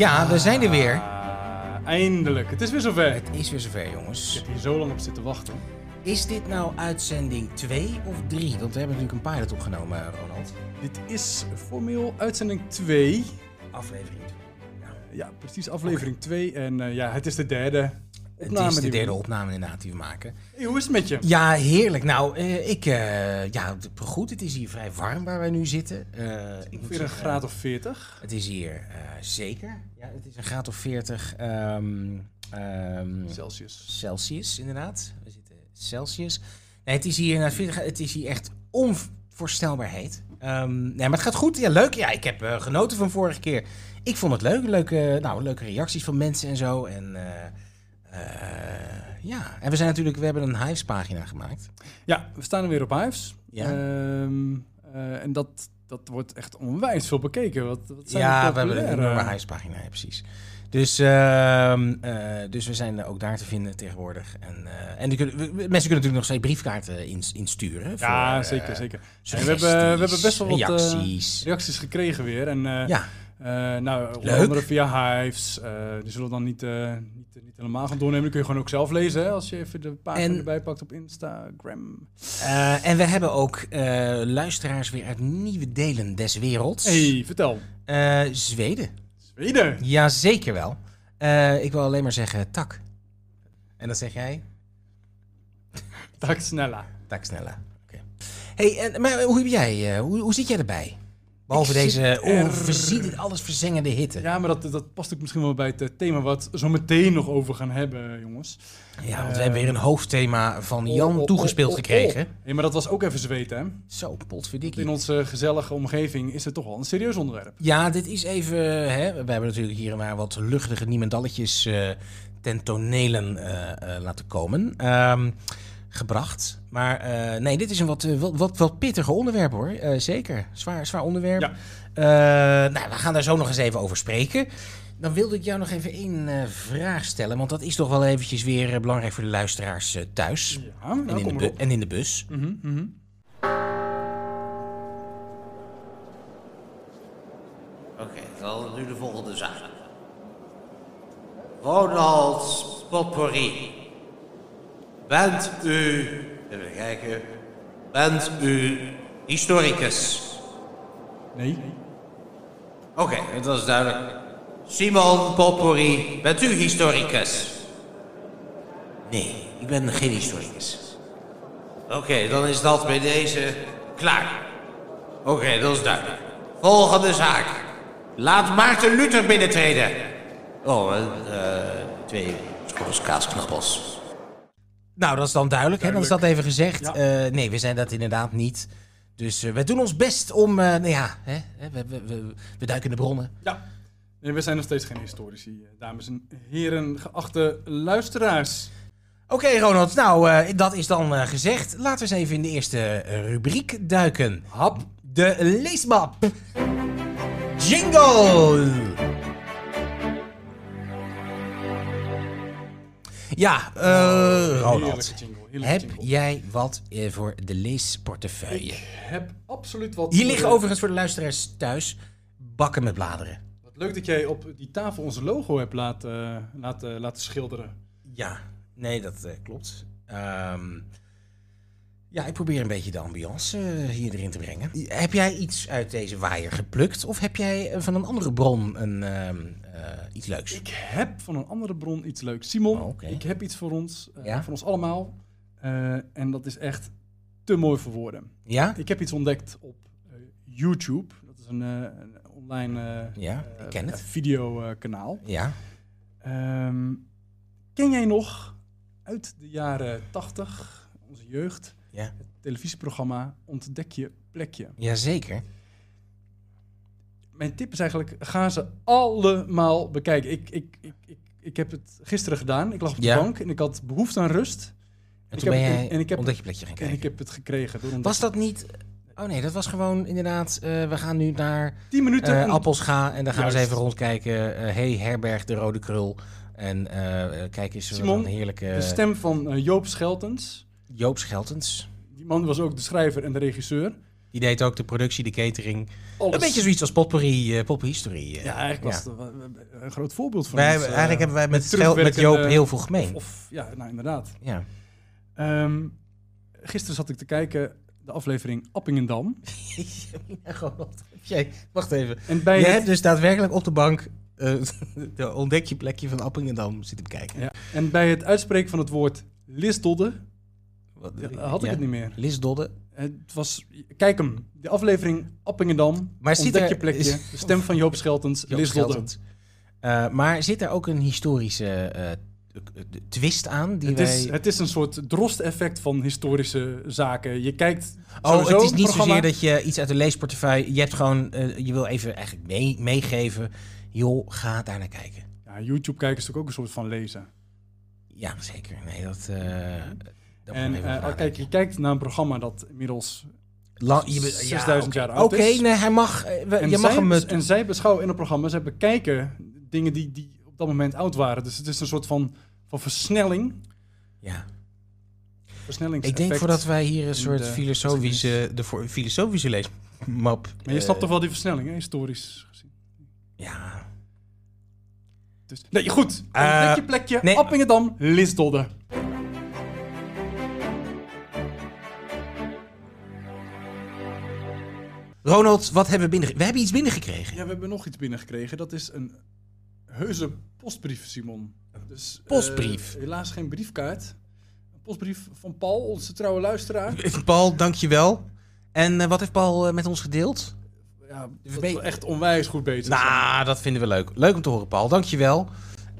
Ja, we zijn er weer. Ah, eindelijk. Het is weer zover. Het is weer zover, Ik jongens. heb hier zo lang op zitten wachten. Is dit nou uitzending 2 of 3? Want we hebben natuurlijk een pilot opgenomen, Ronald. Dit is formeel uitzending 2. Aflevering. Ja, precies aflevering 2. En eh, ja, het is de derde opname. Het is de we derde opname inderdaad die we maken. Hey, hoe is het met je? Ja, heerlijk. Nou, eh, ik... eh, ja, goed. Het is hier vrij warm waar wij nu zitten. Eh, ik moet een graad of 40. Het is hier zeker. Ja, het is een graad of 40 ehm, ehm, Celsius. Celsius, inderdaad. We zitten Celsius. Nee, het is hier inderdaad 40 gra- Het is hier echt onvoorstelbaar heet. Ehm, nee, maar het gaat goed. Ja, leuk. Ja, ik heb genoten van vorige keer. Ik vond het leuk. Leuke, nou, leuke reacties van mensen en zo. En eh, ja, en we zijn natuurlijk, we hebben een Hives pagina gemaakt. Ja, we staan er weer op Hives. Ja. Ehm, eh, en dat, dat wordt echt onwijs veel bekeken. Wat, wat zijn ja, we hebben een enorme Hives pagina, ja, precies. Dus, eh, dus we zijn ook daar te vinden tegenwoordig. En, eh, en die kunnen, we- mensen kunnen natuurlijk nog steeds briefkaarten ins- insturen. Ja, voor, zeker, zeker. En we, hebben, we hebben best wel wat reacties. reacties gekregen weer. En ja, nou, onder andere via Hives. eh, die zullen we dan niet, eh, niet, niet helemaal gaan doornemen. Die kun je gewoon ook zelf lezen, hè, als je even de pagina En- erbij pakt op Instagram. Eh, en we hebben ook eh, luisteraars weer uit nieuwe delen des werelds. hey, vertel. Eh, Zweden. Zweden. Ja, zeker wel. Eh, ik wil alleen maar zeggen tak. En dan zeg jij? Dag sneller. Tak sneller. Oké. Hey, en, maar hoe heb jij, eh, hoe, hoe zit jij erbij? Behalve zit deze er- onverziet, alles verzengende hitte. Ja, maar dat, dat past ook misschien wel bij het eh, thema wat we zo meteen nog over gaan hebben, jongens. Ja, want we hebben weer een hoofdthema van Oh, Jan oh, toegespeeld oh, oh, gekregen. Hey, maar dat was ook even zweten, hè? Zo, potverdikkie. In onze gezellige omgeving is het toch wel een serieus onderwerp. Ja, dit is even. Hè, we hebben natuurlijk hier en daar wat luchtige niemendalletjes eh ten tonelen eh, eh, laten komen. Ehm, gebracht. Maar eh, nee, dit is een wat, eh, wat, wat, wat pittiger onderwerp hoor. Eh, zeker. Zwaar, zwaar onderwerp. Ja. Eh, nou, we gaan daar zo nog eens even over spreken. Dan wilde ik jou nog even één eh, vraag stellen. Want dat is toch wel eventjes weer belangrijk voor de luisteraars eh, thuis. Ja, En nou, in, de en in de bus. Mhm, mhm. Oké, dan nu de volgende zaak. Ronald Potpourri. Bent u, even kijken, bent u historicus? Nee. Oké, dat is duidelijk. Simon Potpourri, bent u historicus? Nee, ik ben geen historicus. Oké, dan is dat bij deze klaar. Oké, dat is duidelijk. Volgende zaak. Laat Maarten Luther binnentreden. Oh, eh, twee kaasknappels. Nou, dat is dan duidelijk, hè? Dan is dat even gezegd. Ja. Eh, nee, we zijn dat inderdaad niet. Dus eh, we doen ons best om, eh, nou ja, hè, we, we, we, we duiken in de bronnen. Ja. Nee, we zijn nog steeds geen historici, dames en heren, geachte luisteraars. Oké, Ronald, nou, dat is dan gezegd. Laten we eens even in de eerste rubriek duiken. Hap. De leesmap. Jingle! Ja, eh Heerlijke Ronald. jingle, Heb jingle. jij wat eh, voor de leesportefeuille? Ik heb absoluut wat... Hier liggen eh, overigens voor de luisteraars thuis bakken met bladeren. Wat leuk dat jij op die tafel onze logo hebt laten, laten, laten schilderen. Ja, nee, dat klopt. Ehm, ja, ik probeer een beetje de ambiance eh, hier erin te brengen. Heb jij iets uit deze waaier geplukt? Of heb jij eh, van een andere bron een, ehm, eh, iets leuks? Ik heb van een andere bron iets leuks. Simon, Oh, ik heb iets voor ons, Ja? voor ons allemaal. En dat is echt te mooi voor woorden. Ja? Ik heb iets ontdekt op YouTube. Dat is een, een online Ja, eh, videokanaal. Ja. Ken jij nog uit de jaren 80, onze jeugd, Ja. het televisieprogramma Ontdek je plekje? Jazeker. Mijn tip is eigenlijk, ga ze allemaal bekijken. Ik, ik, ik, ik, ik heb het gisteren gedaan. Ik lag op de Ja. bank en ik had behoefte aan rust. En Ik toen ben jij en ik heb- ontdek je plekje gaan En kijken. ik heb het gekregen. Door Was dat niet... Oh nee, dat was gewoon inderdaad... eh, we gaan nu naar 10 minuten? eh om- Appelscha en dan gaan we eens even rondkijken. Eh hey, Herberg de Rode Krul. En kijk eens Simon, een heerlijke... de stem van Joop Scheltens. Joop Scheltens. Die man was ook de schrijver en de regisseur. Die deed ook de productie, de catering. Alles. Een beetje zoiets als potpourri, eh eh. Ja, eigenlijk was Ja. het een, een groot voorbeeld van Wij, ons, eh, eigenlijk hebben wij met, Joop heel veel gemeen. of, ja, nou inderdaad. Ja. Ehm, gisteren zat ik te kijken de aflevering Appingedam. Jij, wacht even. En bij Je het- hebt dus daadwerkelijk op de bank eh de ontdekje plekje van Appingedam zitten bekijken. ja, en bij het uitspreken van het woord Lisdodde Wat, had ik ja? het niet meer. Liz Dodde. Het was, kijk hem, de aflevering Appingedam. Maar zit er- je plekje. is- de stem van Joop Scheltens, Joop Lisdodde. Scheltens. Eh, maar zit er ook een historische eh, twist aan? Die Het, wij... is, het is een soort drost-effect van historische zaken. Je kijkt Oh, het is niet programma- zozeer dat je iets uit de leesportefeuille... Je hebt gewoon... eh, je wil even eigenlijk mee, meegeven... Joh, ga daar naar kijken. Ja, YouTube kijken is natuurlijk ook een soort van lezen. Ja, zeker. Nee, dat... eh En eh, kijk, je kijkt naar een programma dat inmiddels La- je be- 6000 oké. jaar oud Oké, is. nee, hij mag... eh, we- je mag zij, hem... eh, en zij beschouwen in het programma, zij bekijken dingen die, die op dat moment oud waren. Dus het is een soort van, van versnelling. ja. Ik denk voordat wij hier een soort de filosofische... De filosofische leesmap... Maar je eh, snapt toch wel die versnelling, hè, historisch gezien. Ja. Dus, nee, goed. Eh, Plekje, plekje, nee. Appingedam, Lisdodde. Ronald, wat hebben we binnen... We hebben iets binnengekregen. Ja, we hebben nog iets binnengekregen. Dat is een heuse postbrief, Simon. Dus, eh, Postbrief? helaas geen briefkaart. Een postbrief van Paul, onze trouwe luisteraar. Paul, dankjewel. En eh, wat heeft Paul eh, met ons gedeeld? Ja, dat we echt onwijs goed bezig. Nou, dat vinden we leuk. Leuk om te horen, Paul. Dankjewel.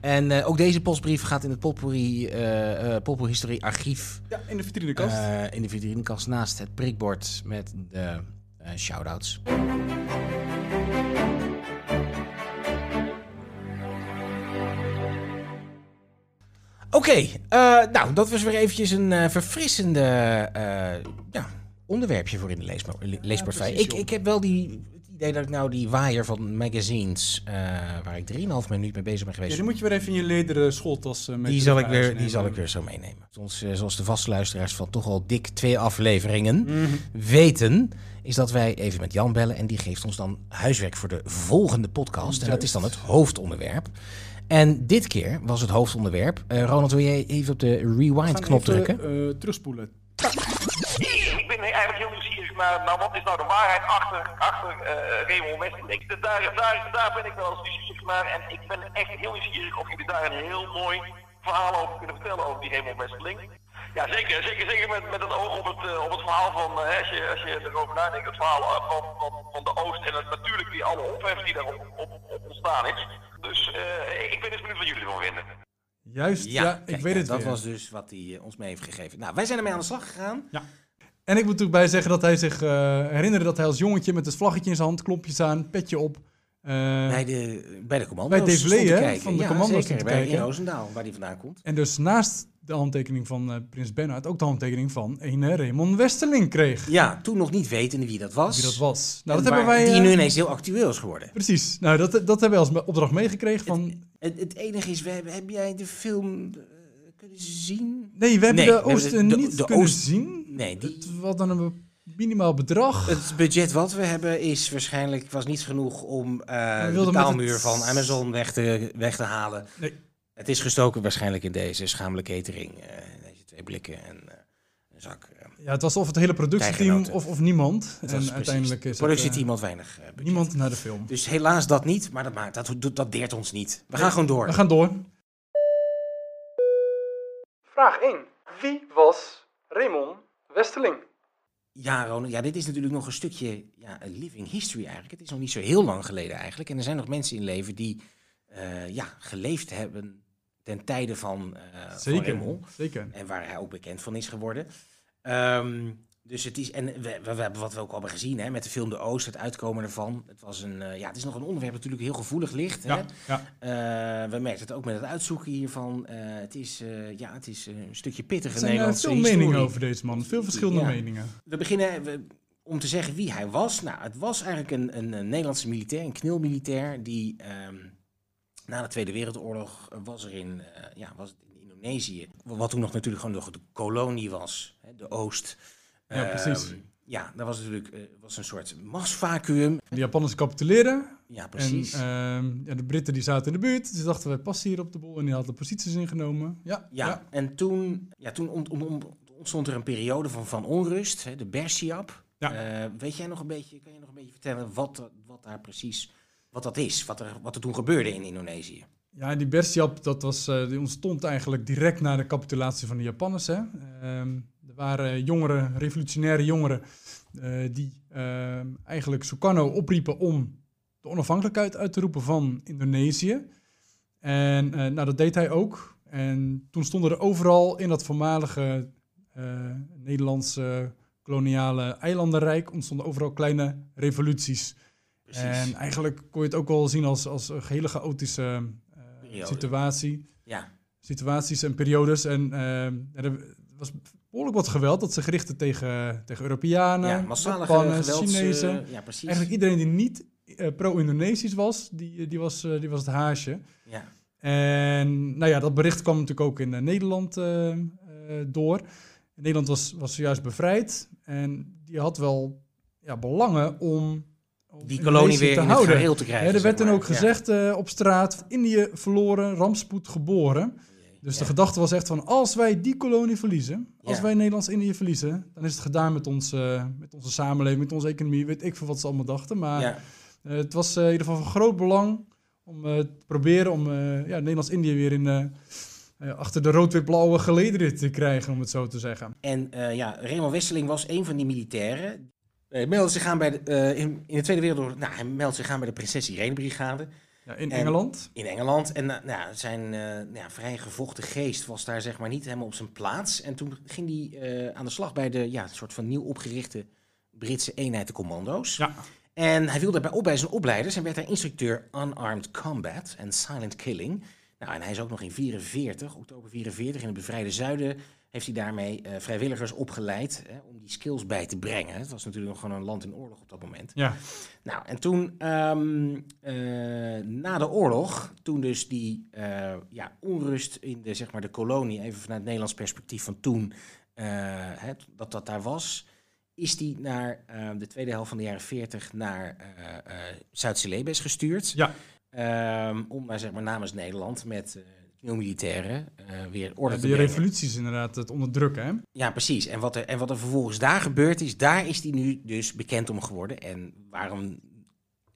En ook deze postbrief gaat in het Potpourri, eh eh, Potpourri Historie archief. Ja, in de vitrinekast. in de vitrinekast naast het prikbord met de eh shout-outs. Oké, eh, nou, dat was weer eventjes een eh, verfrissende ja, onderwerpje voor in de leesma- le- ik, ik heb wel die, het idee dat ik nou die waaier van magazines, waar ik 3,5 minuut mee bezig ben ja, geweest, die moet je weer even in je lederen schooltas mee die zal, ik weer, die zal ik weer zo meenemen. Zoals, zoals de vaste luisteraars van toch al dik twee afleveringen Mhm. weten, is dat wij even met Jan bellen. En die geeft ons dan huiswerk voor de volgende podcast. En dat is dan het hoofdonderwerp. En dit keer was het hoofdonderwerp. eh, Ronald, wil jij even op de rewind-knop even, drukken? eh, terugspoelen. Ik ben eigenlijk heel nieuwsgierig naar, naar wat is nou de waarheid achter, achter eh Raymond Westerling. Daar, daar, daar ben ik wel eens nieuwsgierig naar en ik ben echt heel nieuwsgierig of jullie daar een heel mooi verhaal over kunnen vertellen over die Raymond Westerling. Ja, zeker. Zeker, zeker met, met het oog op het, eh, op het verhaal van, eh, als, je, als je erover nadenkt, het verhaal eh, van, van, van de Oost en het, natuurlijk die alle ophef die daarop op, op ontstaan is. Dus eh, ik ben eens benieuwd wat jullie ervan vinden. Juist, ja, ik kijk, weet het Dat weer. was dus wat hij ons mee heeft gegeven. Nou, wij zijn ermee aan de slag gegaan. En ik moet natuurlijk bij zeggen dat hij zich eh, herinnerde dat hij als jongetje met het vlaggetje in zijn hand, klompjes aan, petje op. eh, Bij de, bij de commando's. Bij hè, van de ja, commando's zeker. Bij kijken. in Roosendaal, waar die vandaan komt. En dus naast de handtekening van eh, Prins Bernhard ook de handtekening van een Raymond Westerling kreeg. Ja, toen nog niet wetende wie dat was. Wie dat was. Nou, En dat hebben wij... Die eh, nu ineens heel actueel is geworden. Precies. Nou, dat, dat hebben wij als opdracht meegekregen van... Het, het enige is, we hebben, heb jij de film eh, kunnen zien? Nee, we hebben Nee, de hebben Oosten de- niet de kunnen Oost- zien. Nee, die, Het was dan een minimaal bedrag. het budget wat we hebben is waarschijnlijk was niet genoeg om We de taalmuur het- van Amazon weg te, weg te halen. Nee. Het is gestoken waarschijnlijk in deze schamele catering. eh, deze twee blikken en eh, een zak. eh. Ja, het was of het hele productieteam of, of niemand. Het en precies- uiteindelijk is het productieteam had weinig budget. niemand naar de film. Dus helaas dat niet, maar dat, maakt, dat, dat, dat deert ons niet. We gaan gewoon door. We gaan door. Vraag 1. Wie was Raymond Westerling? Ja, Ronald, ja, dit is natuurlijk nog een stukje ja, een living history eigenlijk. Het is nog niet zo heel lang geleden eigenlijk. En er zijn nog mensen in leven die eh, ja, geleefd hebben ten tijde van, van Zeker. Raymond. Zeker. En waar hij ook bekend van is geworden. Ehm, dus het is, en we, we, we hebben wat we ook al hebben gezien hè, met de film De Oost, het uitkomen ervan. Het, was een, eh, ja, het is nog een onderwerp dat natuurlijk heel gevoelig ligt. Hè? Ja, ja. Eh, we merken het ook met het uitzoeken hiervan. Het, is, ja, het is een stukje pittige Er zijn Nederlandse veel meningen over deze man. Veel verschillende Ja. meningen. We beginnen we- om te zeggen wie hij was. Nou, het was eigenlijk een, een, een Nederlandse militair, een knilmilitair, die ehm, na de Tweede Wereldoorlog eh, was er in, eh, ja, was het in Indonesië, wat toen nog natuurlijk gewoon nog de kolonie was, hè, de Oost. Ja, Ehm, precies. Ja, dat was natuurlijk eh, was een soort machtsvacuum. De Japanners capituleren. Ja, precies. En ehm, ja, de Britten die zaten in de buurt. Dus dachten, wij passen hier op de boel. En die hadden posities ingenomen. Ja, ja, en toen, ja, toen ont- ont- ont- ontstond er een periode van, van onrust, hè, de Bersiap. Ja. Weet jij nog een beetje, kan je nog een beetje vertellen wat, wat daar precies, wat dat is, wat er, wat er toen gebeurde in Indonesië? Ja, die Bersiap, dat was, eh, die ontstond eigenlijk direct na de capitulatie van de Japanners. Hè. Ehm, er waren jongeren, revolutionaire jongeren, eh, die ehm, eigenlijk Sukarno opriepen om de onafhankelijkheid uit te roepen van Indonesië. En eh, nou, dat deed hij ook. En toen stonden er overal in dat voormalige Nederlandse koloniale eilandenrijk ontstonden overal kleine revoluties. Precies. En eigenlijk kon je het ook wel zien als, als een hele chaotische eh, situatie. ja, Situaties en periodes. En eh, er was behoorlijk wat geweld dat zich richtte tegen, tegen Europeanen, ja, massale Japanners, geweld. Chinezen. ja, precies. Eigenlijk iedereen die niet eh, pro-Indonesisch was, die, die, was, eh, die was het haasje. ja. En nou ja, dat bericht kwam natuurlijk ook in eh, Nederland eh, eh, door. Nederland was, was zojuist bevrijd en die had wel ja, belangen om Die kolonie weer te in het houden. geheel te krijgen. Er werd dan ook gezegd eh, op straat, Indië verloren, rampspoed geboren. Dus de gedachte was echt van, als wij die kolonie verliezen, als wij Nederlands-Indië verliezen, dan is het gedaan met, ons, eh, met onze samenleving, met onze economie, weet ik veel wat ze allemaal dachten. Maar eh, het was eh, in ieder geval van groot belang om eh, te proberen om eh, ja, Nederlands-Indië weer in, eh, eh, achter de rood-wit-blauwe gelederen te krijgen, om het zo te zeggen. En eh, ja, Raymond Wesseling was een van die militairen. Hij meldde zich aan bij de, eh, in, in de Tweede Wereldoorlog. Nou, hij meldde zich aan bij de Prinses Irene Brigade Ja, in En- Engeland. in Engeland. En eh, nou, zijn eh, nou ja, vrij gevochten geest was daar zeg maar niet helemaal op zijn plaats. En toen ging hij eh, aan de slag bij de ja, soort van nieuw opgerichte Britse eenheid de commando's. Ja. En hij viel daarbij op bij zijn opleiders en werd daar instructeur Unarmed Combat en Silent Killing. Nou, en hij is ook nog in 44, oktober 44, in het bevrijde zuiden, heeft hij daarmee eh, vrijwilligers opgeleid hè, om die skills bij te brengen. Het was natuurlijk nog gewoon een land in oorlog op dat moment. Ja. Nou, en toen, ehm, eh, na de oorlog, toen dus die eh, ja, onrust in de, zeg maar, de kolonie, even vanuit het Nederlands perspectief van toen, hè, dat dat daar was, is die naar eh, de tweede helft van de jaren 40 naar Zuid-Celebes gestuurd. Ja. Ehm, om daar zeg maar namens Nederland met eh militairen eh weer orde Ja, te die revoluties inderdaad, het onderdrukken. Hè? Ja, precies. En wat, er, en wat er vervolgens daar gebeurd is, daar is hij nu dus bekend om geworden. En waarom,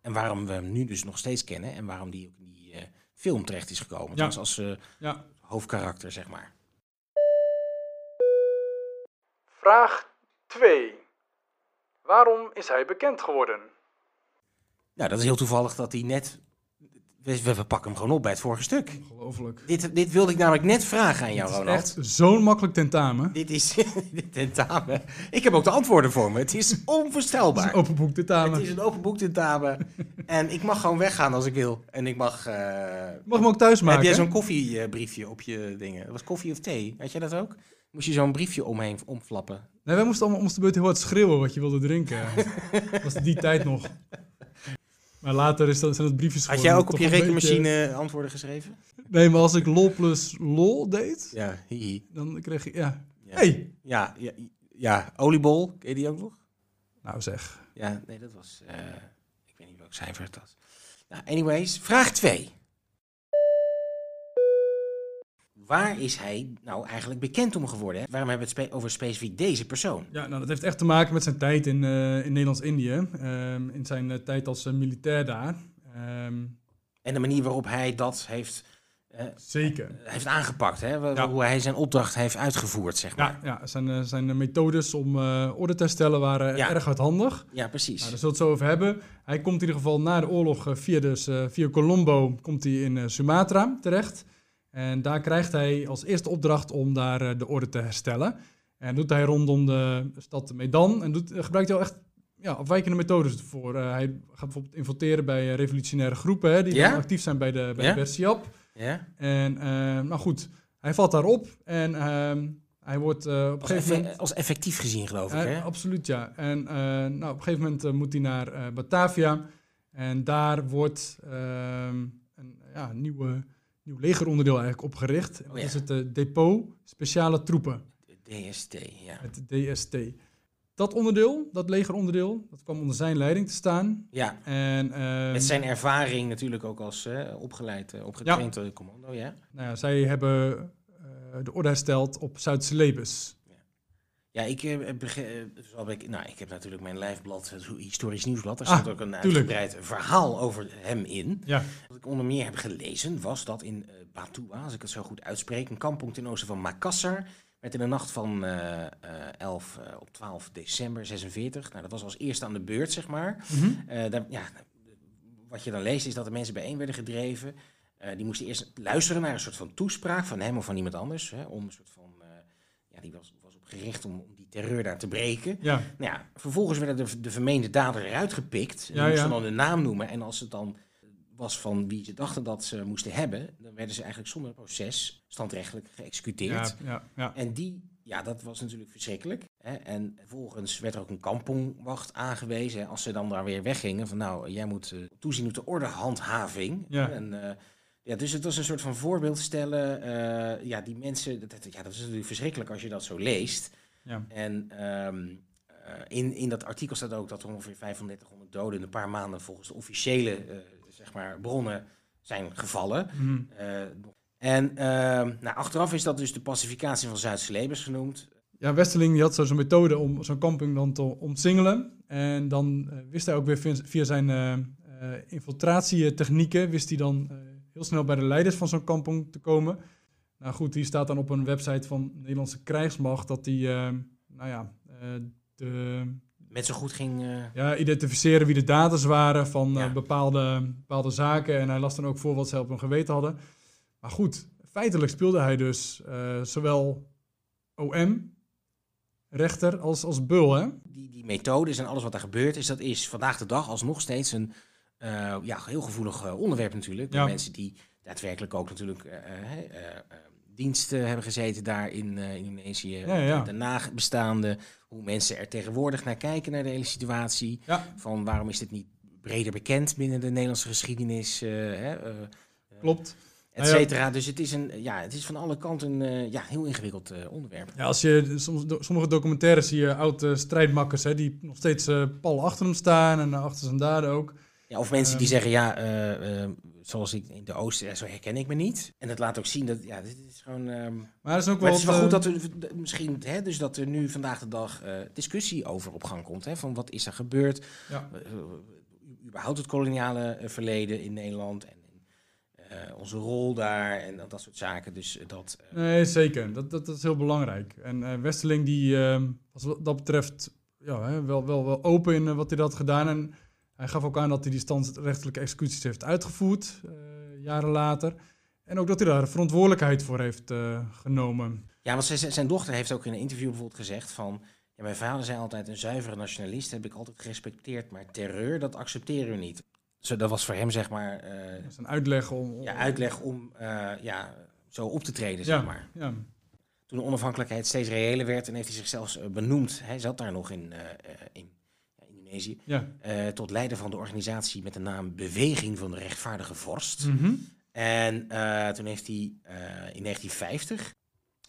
en waarom we hem nu dus nog steeds kennen. En waarom die ook in die eh, film terecht is gekomen. Ja. Dus als eh, Ja. hoofdkarakter, zeg maar. Vraag 2. Waarom is hij bekend geworden? Nou, dat is heel toevallig dat hij net... We, we, pakken hem gewoon op bij het vorige stuk. Ongelooflijk. Dit, dit wilde ik namelijk net vragen aan jou, Ronald. echt zo'n makkelijk tentamen. Dit is dit tentamen. Ik heb ook de antwoorden voor me. Het is Het is onvoorstelbaar. een open boek tentamen. Het is een open boek tentamen. en ik mag gewoon weggaan als ik wil. En ik mag... eh, Mag hem ook thuis maken. Heb jij zo'n koffiebriefje op je dingen? Dat was koffie of thee. Had jij dat ook? Moest je zo'n briefje omheen omflappen? Nee, wij moesten allemaal om de beurt heel hard schreeuwen wat je wilde drinken. Dat was die tijd nog. Maar later is dat, zijn het briefjes Had jij ook op je rekenmachine beetje- antwoorden geschreven? Nee, maar als ik lol plus lol deed, Ja, hihi. dan kreeg ik... Ja. Ja. Hey. Ja, ja, ja, oliebol. Ken je die ook nog? Nou zeg. Ja, nee, dat was... eh, ik weet niet welk cijfer het was. Nou, anyways, vraag 2. Waar is hij nou eigenlijk bekend om geworden? Hè? Waarom hebben we het spe- over specifiek deze persoon? Ja, nou, dat heeft echt te maken met zijn tijd in, eh, in Nederlands-Indië. Ehm, in zijn eh, tijd als eh, militair daar. Ehm, En de manier waarop hij dat heeft, zeker. heeft aangepakt. Hè? Ja. Hoe hij zijn opdracht heeft uitgevoerd, zeg maar. Ja, ja zijn, zijn methodes om orde te herstellen waren Ja. erg hardhandig. Ja, precies. Nou, daar zullen we het zo over hebben. Hij komt in ieder geval na de oorlog via, dus, via Colombo komt hij in Sumatra terecht. En daar krijgt hij als eerste opdracht om daar eh, de orde te herstellen. En doet hij rondom de stad Medan. En doet, eh, gebruikt hij wel echt ja, afwijkende methodes voor. Eh, hij gaat bijvoorbeeld infiltreren bij revolutionaire groepen hè, die actief zijn bij de, bij de Bersiap. Ja? En nou goed, hij valt daarop en ehm, hij wordt op een Als, gegeven effe- moment... als effectief gezien, geloof ik. Hè? absoluut, ja. En nou, op een gegeven moment moet hij naar Batavia. En daar wordt ehm, een ja, nieuwe, nieuw legeronderdeel eigenlijk opgericht. Oh, dat ja. is het eh, Depot Speciale Troepen, DST, ja. het DST. dat onderdeel, dat legeronderdeel, dat kwam onder zijn leiding te staan. Ja, En ehm, met zijn ervaring natuurlijk ook als eh, opgeleid, eh, opgetraind eh, commando, ja. nou ja, zij hebben de orde hersteld op Zuid-Celebes. Ja, ik, eh, heb bege- eh, heb ik, nou, ik heb natuurlijk mijn lijfblad, het historisch nieuwsblad. Daar Ah, staat ook een tuurlijk. uitgebreid verhaal over hem in. Ja, Wat ik onder meer heb gelezen was dat in eh Batua, als ik het zo goed uitspreek, een kampong ten oosten van Makassar, werd in de nacht van eh, eh, 11 eh, op 12 december 46, nou dat was als eerste aan de beurt zeg maar. Mhm. Eh, daar, ja, wat je dan leest is dat de mensen bijeen werden gedreven. Eh, die moesten eerst luisteren naar een soort van toespraak van hem of van iemand anders, hè, om een soort van, eh, ja, die was, gericht om, om die terreur daar te breken. ja, Nou ja, vervolgens werden de, de vermeende dader eruit gepikt. En Ja, moesten ja. dan een naam noemen. En als het dan was van wie ze dachten dat ze moesten hebben, dan werden ze eigenlijk zonder proces standrechtelijk geëxecuteerd. ja, ja, ja. En die, ja, dat was natuurlijk verschrikkelijk. Hè? En vervolgens werd er ook een kampongwacht aangewezen. Als ze dan daar weer weggingen, van nou, jij moet eh, toezien op de ordehandhaving. En, eh, ja, dus het was een soort van voorbeeld stellen. eh, ja, die mensen, dat, dat- ja, dat is natuurlijk verschrikkelijk als je dat zo leest. ja. En ehm, eh, in, in dat artikel staat ook dat er ongeveer 3500 doden in een paar maanden volgens de officiële eh, zeg maar, bronnen zijn gevallen. Mhm. En ehm, nou, achteraf is dat dus de pacificatie van Zuid-Celebes genoemd. Ja, Westerling die had zo zo'n methode om zo'n kamping dan te omsingelen. En dan wist hij ook weer via, zijn infiltratietechnieken, wist hij dan heel snel bij de leiders van zo'n kampong te komen. Nou goed, die staat dan op een website van de Nederlandse krijgsmacht dat die, eh, nou ja, eh, de, Met zo goed ging. eh, ja, identificeren wie de daders waren van bepaalde, bepaalde zaken. En hij las dan ook voor wat ze op hun geweten hadden. Maar goed, feitelijk speelde hij dus zowel OM, rechter, als, als bul, hè? die, die methodes en alles wat er gebeurd is, dat is vandaag de dag alsnog steeds een eh, ja, heel gevoelig eh, onderwerp natuurlijk. Ja. mensen die daadwerkelijk ook natuurlijk eh, diensten hebben gezeten daar in Indonesië. Ja, ja. De, de nabestaanden, hoe mensen er tegenwoordig naar kijken naar de hele situatie. Van waarom is dit niet breder bekend binnen de Nederlandse geschiedenis, hè, klopt. et Nou. Dus het is, een, ja, het is van alle kanten een ja, heel ingewikkeld onderwerp. Ja, als je, soms, do- sommige documentaires zie je oude strijdmakkers, hè, die nog steeds pal achter hem staan en achter zijn daden ook. Ja, of mensen die Ehm. zeggen, ja, eh, eh, zoals ik in de Oosten, ja, zo herken ik me niet. En dat laat ook zien dat, ja, dit is gewoon... ehm, Maar het is ook wel, het is wel eh, goed dat er misschien, hè, dus dat er nu vandaag de dag eh, discussie over op gang komt. Hè, van wat is er gebeurd? Ja. Eh, eh, überhaupt het koloniale eh, verleden in Nederland en, eh, onze rol daar en dat, dat soort zaken. Dus eh, dat... eh, Nee, zeker. Dat, dat, dat is heel belangrijk. En eh Westerling die ehm, was wat dat betreft ja, hè, wel, wel, wel open in eh, wat hij had gedaan. En hij gaf ook aan dat hij die standrechtelijke executies heeft uitgevoerd, eh, jaren later. En ook dat hij daar verantwoordelijkheid voor heeft eh, genomen. Ja, want zijn, dochter heeft ook in een interview bijvoorbeeld gezegd van... Ja, mijn vader zei altijd een zuivere nationalist, heb ik altijd gerespecteerd. Maar terreur, dat accepteren we niet. Zo, dat was voor hem, zeg maar, eh, Dat is een uitleg om... om- ja, uitleg om ja, zo op te treden, zeg maar. ja. Toen de onafhankelijkheid steeds reëler werd en heeft hij zichzelf benoemd. Hij zat daar nog in, in Indonesië. ja. eh, tot leider van de organisatie met de naam Beweging van de Rechtvaardige Vorst. Mhm. En eh, toen heeft hij eh, in 1950,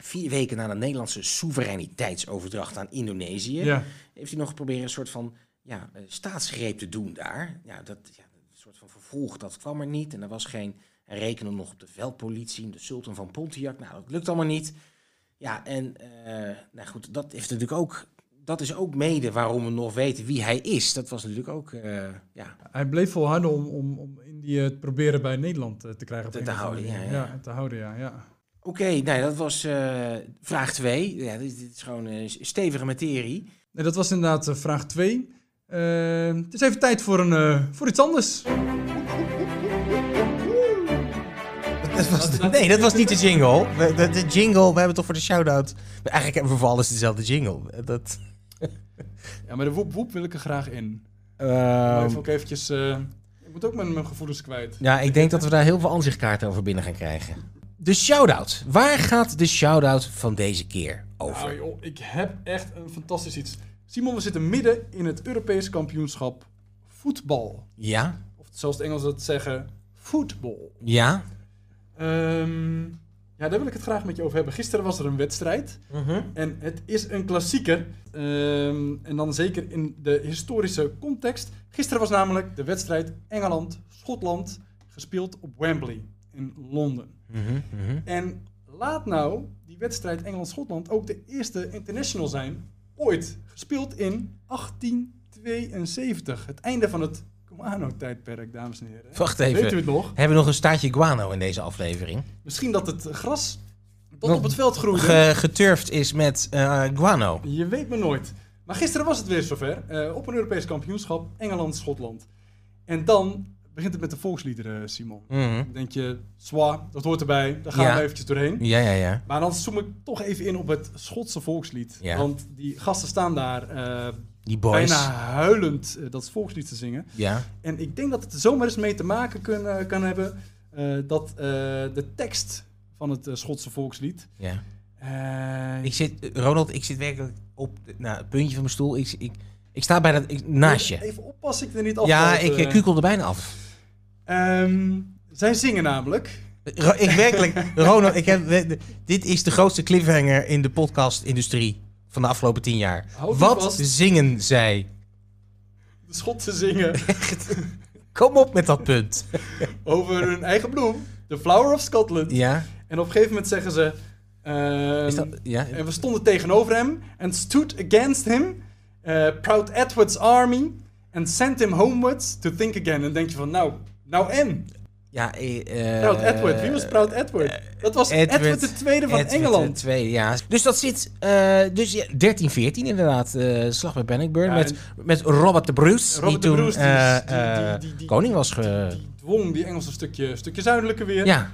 vier weken na de Nederlandse soevereiniteitsoverdracht aan Indonesië, ja. heeft hij nog geprobeerd een soort van ja, staatsgreep te doen daar. Ja, dat, ja, een soort van vervolg, dat kwam er niet. En er was geen en rekenen nog op de veldpolitie, de sultan van Pontiac. Nou, dat lukt allemaal niet. Ja, en nou goed, dat heeft natuurlijk ook. Dat is ook mede waarom we nog weten wie hij is. Dat was natuurlijk ook, eh, ja, Hij bleef volharden om, om, om Indië te proberen bij Nederland eh, te krijgen. op Te- een te houden, ja, ja. te houden, ja. ja. Oké, nou, dat was eh, vraag 2. Ja, dit, dit is gewoon eh, stevige materie. Nee, dat was inderdaad vraag 2. het is even tijd voor, een, eh, voor iets anders. Dat was nee, dat was niet de jingle. De, de jingle, we hebben toch voor de shout-out... Eigenlijk hebben we voor alles dezelfde jingle. Dat, Ja, maar de woep woep wil ik er graag in. ehm, Even ook eventjes... eh, ik moet ook mijn, mijn gevoelens kwijt. ja, ik denk dat we daar heel veel aanzichtkaarten over binnen gaan krijgen. De shout-out. Waar gaat de shout-out van deze keer over? Nou joh, ik heb echt een fantastisch iets. Simon, we zitten midden in het Europese kampioenschap voetbal. Ja? Of zoals de Engelsen dat zeggen, voetbal. Ja? Ehm, Ja, daar wil ik het graag met je over hebben. Gisteren was er een wedstrijd. En het is een klassieker. Ehm, en dan zeker in de historische context. Gisteren was namelijk de wedstrijd Engeland-Schotland gespeeld op Wembley in Londen. Mhm, mhm. En laat nou die wedstrijd Engeland-Schotland ook de eerste international zijn ooit. Gespeeld in 1872. Het einde van het Comano-tijdperk, dames en heren. Wacht Weet u even. het nog? Hebben we nog een staartje guano in deze aflevering? Misschien dat het gras Nog op het veld groeide. Ge- geturfd is met eh, guano. Je weet me nooit. Maar gisteren was het weer zover. eh, op een Europees kampioenschap, Engeland-Schotland. En dan begint het met de volksliederen, Simon. Mhm. Dan denk je, zwa, dat hoort erbij. Daar gaan Ja. we eventjes doorheen. Ja, ja, ja. Maar dan zoom ik toch even in op het Schotse volkslied. Ja. Want die gasten staan daar eh, Die boys. bijna huilend eh, dat volkslied te zingen. Ja. En ik denk dat het er zomaar eens mee te maken kunnen, kan hebben... eh, dat eh, de tekst van het eh, Schotse volkslied... ja. eh, Ik zit, Ronald, ik zit werkelijk op nou, het puntje van mijn stoel. Ik, ik, ik sta bij dat, ik, naast je. Even oppassen, ik er niet af. Ja, ik eh, kukel er bijna af. Ehm, zij zingen namelijk. Ik werkelijk, Ronald, ik heb, dit is de grootste cliffhanger in de podcast-industrie van de afgelopen tien jaar. Houd Wat vast. zingen zij? De Schotten zingen Kom op met dat punt. over hun eigen bloem. The Flower of Scotland. Ja, En op een gegeven moment zeggen ze... ehm, is dat, ja? En we stonden tegenover hem. And stood against him. eh, proud Edward's army. And sent him homewards to think again. En denk je van, nou, nou en? Ja, eh, Proud Edward. Wie was Proud Edward? Dat was Edward- Edward, de tweede van Edward Engeland. de Tweede, ja. Dus dat zit, eh, dus ja, 13, 14 inderdaad, eh, slag bij Bannockburn. Ja, met, met Robert de Bruce, Robert die de toen Bruce, die- eh, eh, die- die- koning was. Ge... Die dwong die Engelse stukje, stukje zuidelijker weer. Ja.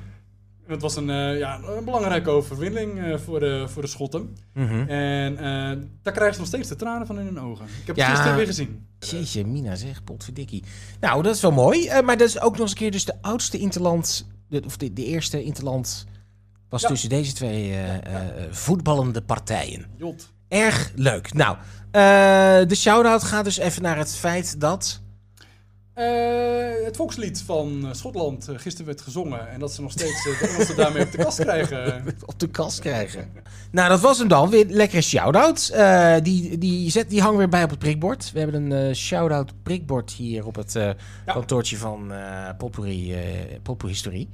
Het was een, eh, ja, een belangrijke overwinning eh, voor, de, voor de Schotten. Mhm. En eh, daar krijgen ze nog steeds de tranen van in hun ogen. Ik heb Ja. het gisteren weer gezien. Jeetje, Mina zeg, potverdikkie. Nou, dat is wel mooi. maar dat is ook nog eens een keer dus de oudste interland, de, of de, de eerste interland was Ja. tussen deze twee voetballende partijen. Jot. Erg leuk. Nou, de shout-out gaat dus even naar het feit dat... Eh, het volkslied van eh, Schotland eh, gisteren werd gezongen. En dat ze nog steeds eh, de Engelsen daarmee op de kast krijgen. op de kast krijgen. Nou, dat was hem dan. Weer lekkere shout-out. Die, die, zet, die hangen weer bij op het prikbord. We hebben een shout-out prikbord hier op het Ja. kantoortje van eh, Potpourri Historie.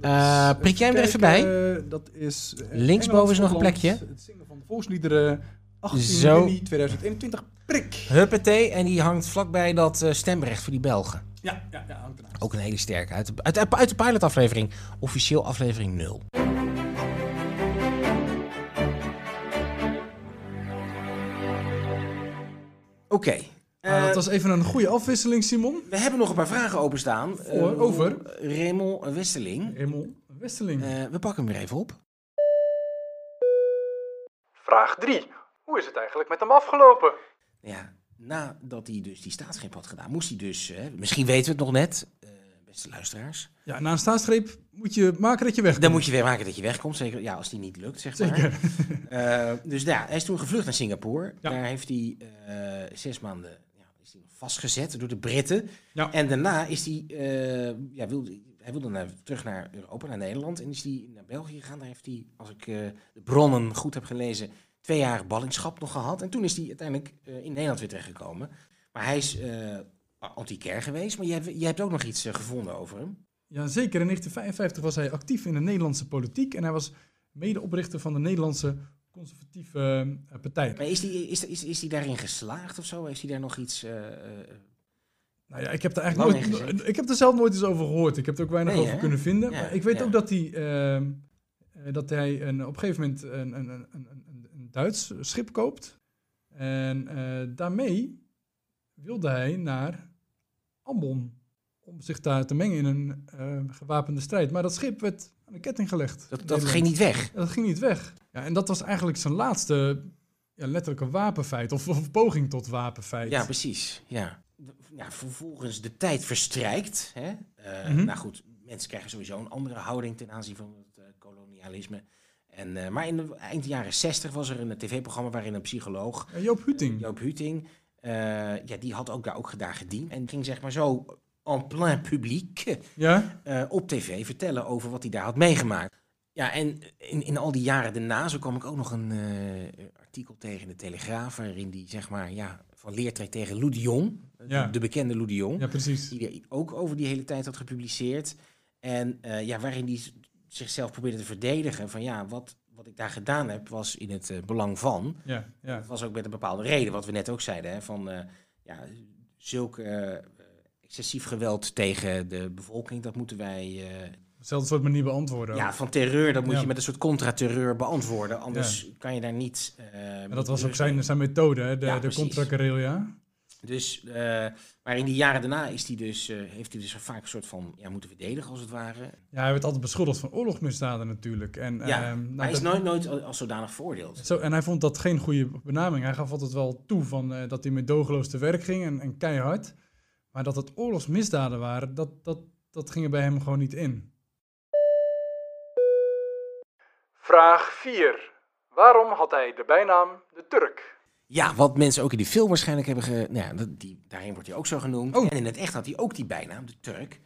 Eh, prik jij hem er even bij? dat is... Linksboven is nog een plekje. Het zingen van de volksliederen 18 Zo. juni 2021. Prik. Huppatee. En die hangt vlakbij dat eh, stemrecht voor die Belgen. Ja, ja, ja. hangt ernaast. Ook een hele sterke. Uit de, uit, uit de pilotaflevering. Officieel aflevering 0. Oké. Ah, dat was even een goede afwisseling, Simon. We hebben nog een paar vragen openstaan. Voor, Eh, over? Raymond Westeling. Remel Westeling. Eh, we pakken hem weer even op. Vraag 3. Hoe is het eigenlijk met hem afgelopen? Ja, nadat hij dus die staatsgreep had gedaan, moest hij dus... eh, misschien weten we het nog net, eh, beste luisteraars. Ja, na een staatsgreep moet je maken dat je wegkomt. Dan moet je weer maken dat je wegkomt. Zeker ja, als die niet lukt, zeg maar. Eh, dus ja, hij is toen gevlucht naar Singapore. Ja. Daar heeft hij eh, zes maanden ja, is hij vastgezet door de Britten. Ja. En daarna is hij, ja, wilde, hij wilde naar, terug naar Europa, naar Nederland. En is hij naar België gegaan. Daar heeft hij, als ik de bronnen goed heb gelezen, twee jaar ballingschap nog gehad. En toen is hij uiteindelijk eh, in Nederland weer terechtgekomen. Maar hij is eh antiquair geweest. Maar jij, hebt- jij hebt ook nog iets eh, gevonden over hem. Ja, zeker. In 1955 was hij actief in de Nederlandse politiek en hij was medeoprichter van de Nederlandse Conservatieve Partij. Maar is hij is, is, is die daarin geslaagd of zo? Heeft hij daar nog iets... Nou ja, ik heb er eigenlijk nooit, ik heb er zelf nooit eens over gehoord. Ik heb er ook weinig Nee, over hè? kunnen vinden. Ja, maar ik weet ja. ook dat hij, ehm, eh, dat hij een, op een gegeven moment een, een- een Duits schip koopt. En eh, daarmee wilde hij naar Ambon. Om zich daar te mengen in een eh, gewapende strijd. Maar dat schip werd aan de ketting gelegd. dat ging niet weg. Ja, dat ging niet weg. Ja, en dat was eigenlijk zijn laatste ja, letterlijke wapenfeit. Of, of poging tot wapenfeit. Ja, precies. Ja. Ja, vervolgens de tijd verstrijkt. Hè? Eh, Mhm. Nou goed, mensen krijgen sowieso een andere houding ten aanzien van het kolonialisme. En, eh, maar in de eind jaren 60 was er een tv-programma waarin een psycholoog, Ja, Joop Huting. Joop Huting, eh, ja, die had ook daar, ook daar gediend. En ging zeg maar zo en plein publiek Ja? eh, op tv vertellen over wat hij daar had meegemaakt. Ja, en in, in al die jaren daarna, zo kwam ik ook nog een eh, artikel tegen in de Telegraaf, waarin die zeg maar, ja, van leertrek tegen Lou de Jong, Ja. de bekende Lou de Jong, Ja, precies. die ook over die hele tijd had gepubliceerd. En eh, ja, waarin die zichzelf probeerde te verdedigen van ja, wat, wat ik daar gedaan heb was in het eh, belang van. Ja, ja. Dat was ook met een bepaalde reden, wat we net ook zeiden, hè, van eh, ja, zulk eh, excessief geweld tegen de bevolking, dat moeten wij... Hetzelfde soort manier beantwoorden. ook. ja, van terreur, dat moet Ja. je met een soort contra-terreur beantwoorden. Anders kan je daar niet... dat was ook zijn, zijn methode, hè? de, Ja, de contra-guerrilla. Dus, eh, maar in die jaren daarna is die dus, eh, heeft hij dus vaak een soort van ja, moeten verdedigen, als het ware. Ja, hij werd altijd beschuldigd van oorlogsmisdaden natuurlijk. En, Ja, ehm, nou, maar hij is dat- nooit, nooit als zodanig veroordeeld. Zo, en hij vond dat geen goede benaming. Hij gaf altijd wel toe van, eh, dat hij meedogenloos te werk ging en, en keihard. Maar dat het oorlogsmisdaden waren, dat, dat, dat ging er bij hem gewoon niet in. Vraag 4. Waarom had hij de bijnaam de Turk? Ja, wat mensen ook in die film waarschijnlijk hebben ge... Nou ja, dat, die, daarin wordt hij ook zo genoemd. Oh. En in het echt had hij ook die bijnaam, de Turk.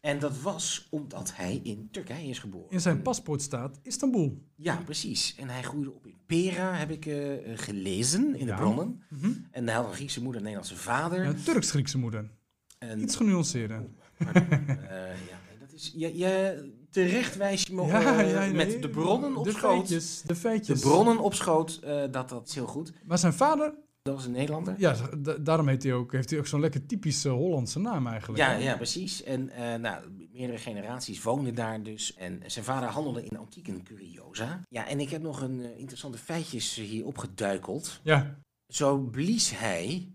En dat was omdat hij in Turkije is geboren. In zijn paspoort staat Istanbul. Ja, precies. En hij groeide op in Pera, heb ik eh, eh, gelezen in Ja. de bronnen. Mhm. En hij had een Griekse moeder, een Nederlandse vader. Ja, Turks-Griekse moeder. En, Iets genuanceerder. pardon, eh, ja, dat is... Je, je, terecht wijs je me Ja, eh, ja, nee. met de bronnen op de schoot. Feitjes, de De feitjes. bronnen op schoot, eh, dat dat is heel goed. Maar zijn vader, Dat was een Nederlander. ja, da- daarom heet hij ook, heeft hij ook zo'n lekker typische Hollandse naam eigenlijk. Ja, ja, precies. En eh, nou, meerdere generaties woonden daar dus. En zijn vader handelde in antieken curiosa. Ja, en ik heb nog een interessante feitjes hier opgeduikeld. Ja, Zo blies hij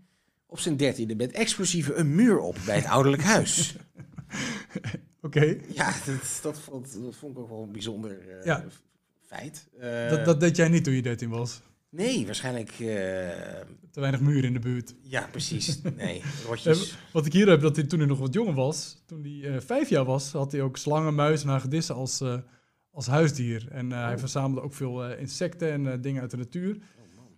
op zijn dertiende met explosieven een muur op bij het ouderlijk huis. oké. Ja, dat, dat, vond, dat vond ik ook wel een bijzonder eh, Ja. feit. Eh, Dat, dat deed jij niet toen je 13 was. Nee, waarschijnlijk... eh, Te weinig muren in de buurt. ja, precies. Nee, rotjes. Wat ik hier heb, dat hij toen hij nog wat jonger was, toen hij eh, vijf jaar was, had hij ook slangen, muizen en hagedissen als, eh, als huisdier. En eh, hij verzamelde ook veel eh, insecten en eh, dingen uit de natuur.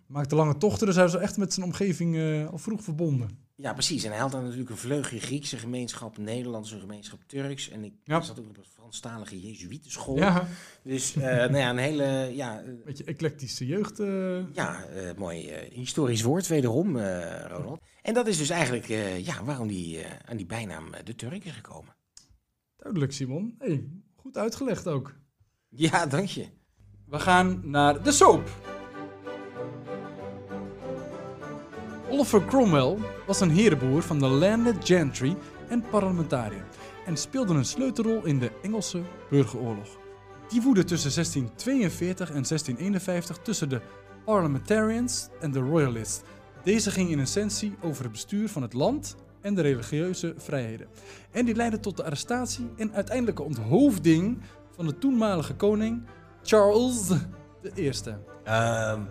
Maakte lange tochten, dus hij was echt met zijn omgeving eh, al vroeg verbonden. Ja, precies. En hij had dan natuurlijk een vleugje Griekse gemeenschap, Nederlandse gemeenschap, Turks. En ik Ja. zat ook op een Franstalige Jezuïetenschool. Ja, Dus eh, nou ja, een hele, ja, eh, beetje eclectische jeugd. eh. ja eh, mooi eh, historisch woord wederom, eh, Ronald. En dat is dus eigenlijk eh, ja, waarom die eh, aan die bijnaam eh, de Turk is gekomen. Duidelijk, Simon. Hey, goed uitgelegd ook. Ja, dank je. We gaan naar de soap. Oliver Cromwell was een herenboer van de landed gentry en parlementariër en speelde een sleutelrol in de Engelse burgeroorlog. Die woedde tussen 1642 en 1651 tussen de parliamentarians en de royalists. Deze ging in essentie over het bestuur van het land en de religieuze vrijheden. En die leidde tot de arrestatie en uiteindelijke onthoofding van de toenmalige koning Charles I. Ehm,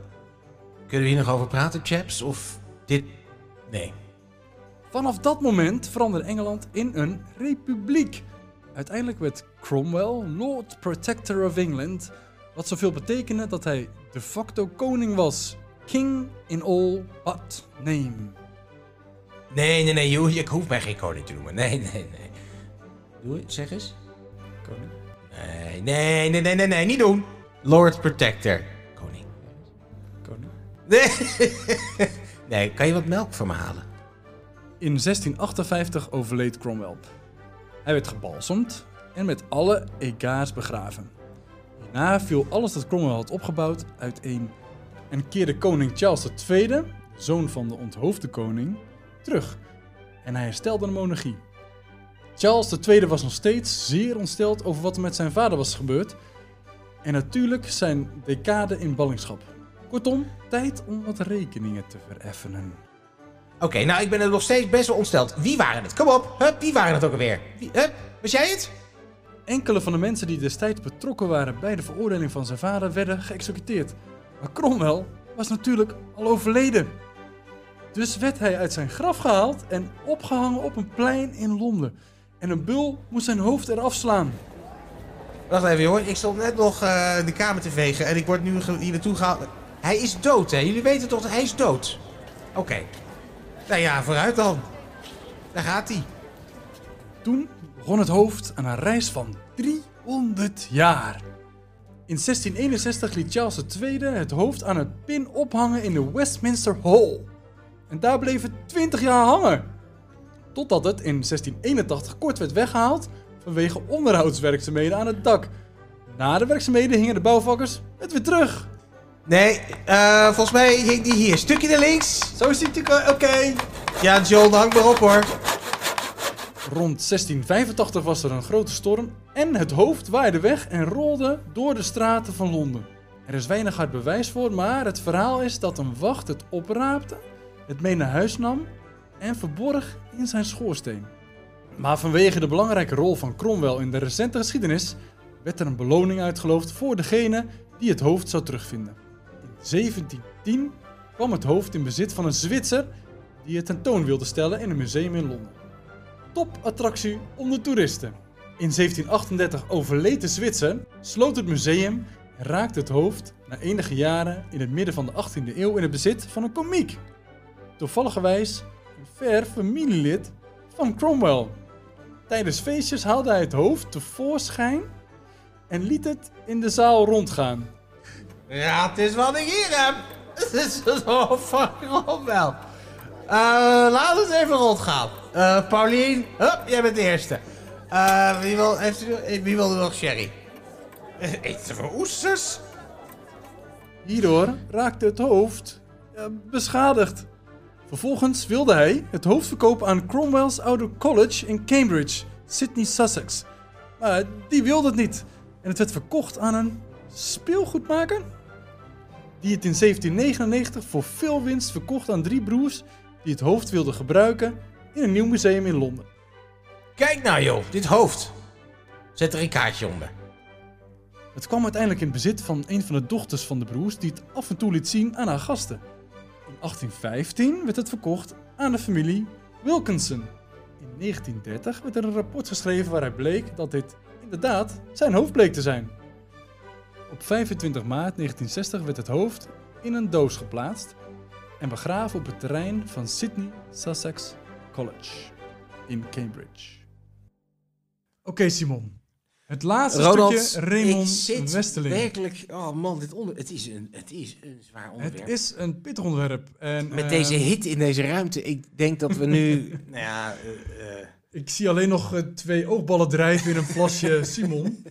kunnen we hier nog over praten, chaps? Of dit... Nee. Vanaf dat moment veranderde Engeland in een republiek. Uiteindelijk werd Cromwell Lord Protector of England, wat zoveel betekende dat hij de facto koning was. King in all but name. Nee, nee, nee, je, je hoeft mij geen koning te noemen. Nee, nee, nee. Doe het, zeg eens. Koning. Nee, nee, nee, nee, nee, nee, niet doen. Lord Protector. Koning. Koning. Nee. nee, kan je wat melk voor me halen? In 1658 overleed Cromwell. Hij werd gebalsemd en met alle ega's begraven. Hierna viel alles dat Cromwell had opgebouwd uiteen en keerde koning Charles II, zoon van de onthoofde koning, terug. En hij herstelde de monarchie. Charles II was nog steeds zeer ontsteld over wat er met zijn vader was gebeurd. En natuurlijk zijn decade in ballingschap. Kortom, tijd om wat rekeningen te vereffenen. Oké, nou, ik ben er nog steeds best wel ontsteld. Wie waren het? Kom op. Hup, wie waren het ook alweer? Wie, hup, was jij het? Enkele van de mensen die destijds betrokken waren bij de veroordeling van zijn vader werden geëxecuteerd. Maar Cromwell was natuurlijk al overleden. Dus werd hij uit zijn graf gehaald en opgehangen op een plein in Londen. En een bul moest zijn hoofd eraf slaan. Wacht even, jongen. Ik stond net nog eh, de kamer te vegen en ik word nu hier naartoe gehaald. Hij is dood, hè? Jullie weten toch hij is dood? Oké. Nou ja, vooruit dan. Daar gaat hij. Toen begon het hoofd aan een reis van 300 jaar. In 1661 liet Charles II het hoofd aan een pin ophangen in de Westminster Hall. En daar bleef het 20 jaar hangen. Totdat het in 1681 kort werd weggehaald vanwege onderhoudswerkzaamheden aan het dak. Na de werkzaamheden hingen de bouwvakkers het weer terug. Nee, eh, volgens mij hing die hier. Stukje naar links. Zo is het natuurlijk, oké. Ja, John, hang maar op hoor. Rond 1685 was er een grote storm en het hoofd waaide weg en rolde door de straten van Londen. Er is weinig hard bewijs voor, maar het verhaal is dat een wacht het opraapte, het mee naar huis nam en verborg in zijn schoorsteen. Maar vanwege de belangrijke rol van Cromwell in de recente geschiedenis werd er een beloning uitgeloofd voor degene die het hoofd zou terugvinden. In 1710 kwam het hoofd in bezit van een Zwitser die het tentoon wilde stellen in een museum in Londen topattractie onder toeristen. In 1738 overleed de Zwitser, sloot het museum en raakte het hoofd na enige jaren in het midden van de 18e eeuw in het bezit van een komiek. Toevalligerwijs een ver familielid van Cromwell. Tijdens feestjes haalde hij het hoofd tevoorschijn en liet het in de zaal rondgaan. Ja, het is wat ik hier heb. Het is zo fucking op wel. Laten we eens even rondgaan. Eh Paulien, hup, jij bent de eerste. Eh, wie, wil, heeft eh, wie wil er nog sherry? Eten voor oesters? Hierdoor raakte het hoofd beschadigd. Vervolgens wilde hij het hoofd verkopen aan Cromwell's oude college in Cambridge, Sydney, Sussex. Maar die wilde het niet. En het werd verkocht aan een speelgoedmaker. Die het in 1799 voor veel winst verkocht aan drie broers die het hoofd wilden gebruiken in een nieuw museum in Londen. Kijk nou joh, dit hoofd. Zet er een kaartje onder. Het kwam uiteindelijk in bezit van een van de dochters van de broers die het af en toe liet zien aan haar gasten. In 1815 werd het verkocht aan de familie Wilkinson. In 1930 werd er een rapport geschreven waaruit bleek dat dit inderdaad zijn hoofd bleek te zijn. Op 25 maart 1960 werd het hoofd in een doos geplaatst en begraven op het terrein van Sydney Sussex College in Cambridge. Oké Simon, het laatste Ronald, stukje Raymond ik zit Westeling. werkelijk... Oh man, dit onder, het, is een, het is een zwaar onderwerp. Het is een pittig onderwerp. En, Met eh, deze hit in deze ruimte, ik denk dat we nu... nou ja, eh, eh, Ik zie alleen nog twee oogballen drijven in een plasje Simon.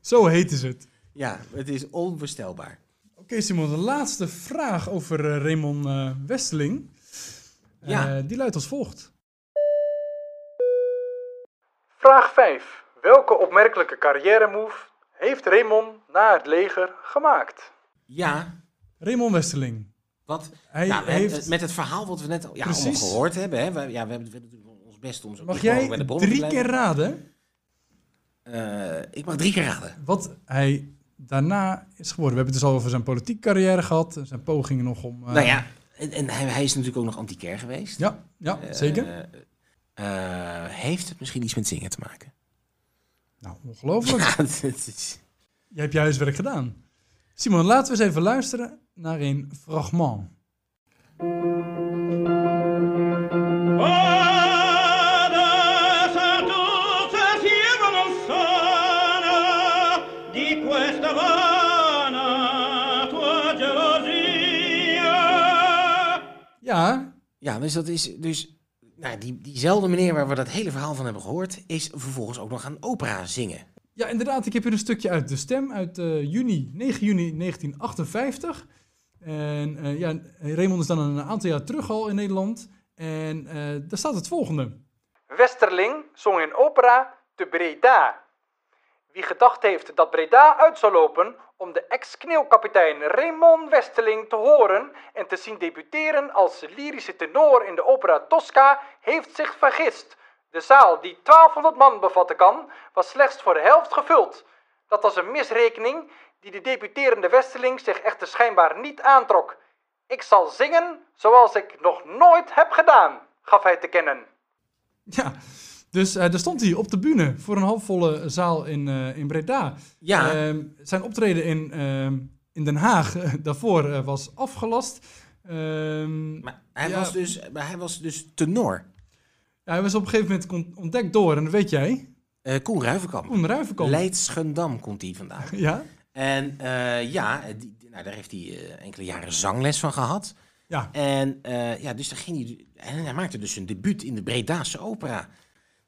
Zo heet is het. Ja, het is onvoorstelbaar. Oké Simon, de laatste vraag over eh, Raymond eh, Westeling. Eh, Ja. die luidt als volgt. Vraag 5. Welke opmerkelijke carrière move heeft Raymond na het leger gemaakt? Ja, Raymond Westeling. wat... Hij nou, heeft... met het verhaal wat we net al ja, allemaal gehoord hebben. Hè? We, ja, we hebben doen ons best om zo Mag jij bij de bron te drie keer raden Eh, ik mag drie keer raden. wat hij daarna is geworden? We hebben het dus al over zijn politieke carrière gehad. Zijn pogingen nog om... eh, nou ja, en, en hij, hij is natuurlijk ook nog antiquair geweest. Ja, ja Eh, zeker. eh, heeft het misschien iets met zingen te maken? Nou, ongelooflijk. Ja, is... Jij hebt je huiswerk gedaan. Simon, laten we eens even luisteren naar een fragment. Ja, Ja, dus dat is dus... Nou, die, diezelfde meneer waar we dat hele verhaal van hebben gehoord... is vervolgens ook nog gaan opera zingen. ja, inderdaad. Ik heb hier een stukje uit de stem uit eh, juni, 9 juni 1958. En eh, ja, Raymond is dan een aantal jaar terug al in Nederland. En eh, daar staat het volgende. Westerling zong in opera te Breda. Wie gedacht heeft dat Breda uit zou lopen om de ex-kneeuwkapitein Raymond Westerling te horen en te zien debuteren als lyrische tenor in de opera Tosca, heeft zich vergist. De zaal, die 1200 man bevatten kan, was slechts voor de helft gevuld. Dat was een misrekening die de debuterende Westerling zich echter schijnbaar niet aantrok. Ik zal zingen zoals ik nog nooit heb gedaan, gaf hij te kennen. Ja, dus eh, daar stond hij op de bühne voor een halfvolle zaal in, eh, in Breda. Ja, Ehm, zijn optreden in, ehm, in Den Haag eh, daarvoor was afgelast. Ehm, maar hij, ja. was dus, maar hij was dus tenor. ja, hij was op een gegeven moment ontdekt door, en dat weet jij, Koen Ruivenkamp. Koen Ruivenkamp. Leidschendam komt hij vandaan. Ja, En ja, die, nou, daar heeft hij enkele jaren zangles van gehad. Ja. En ja, dus dan ging hij, en hij maakte dus een debuut in de Bredaanse opera.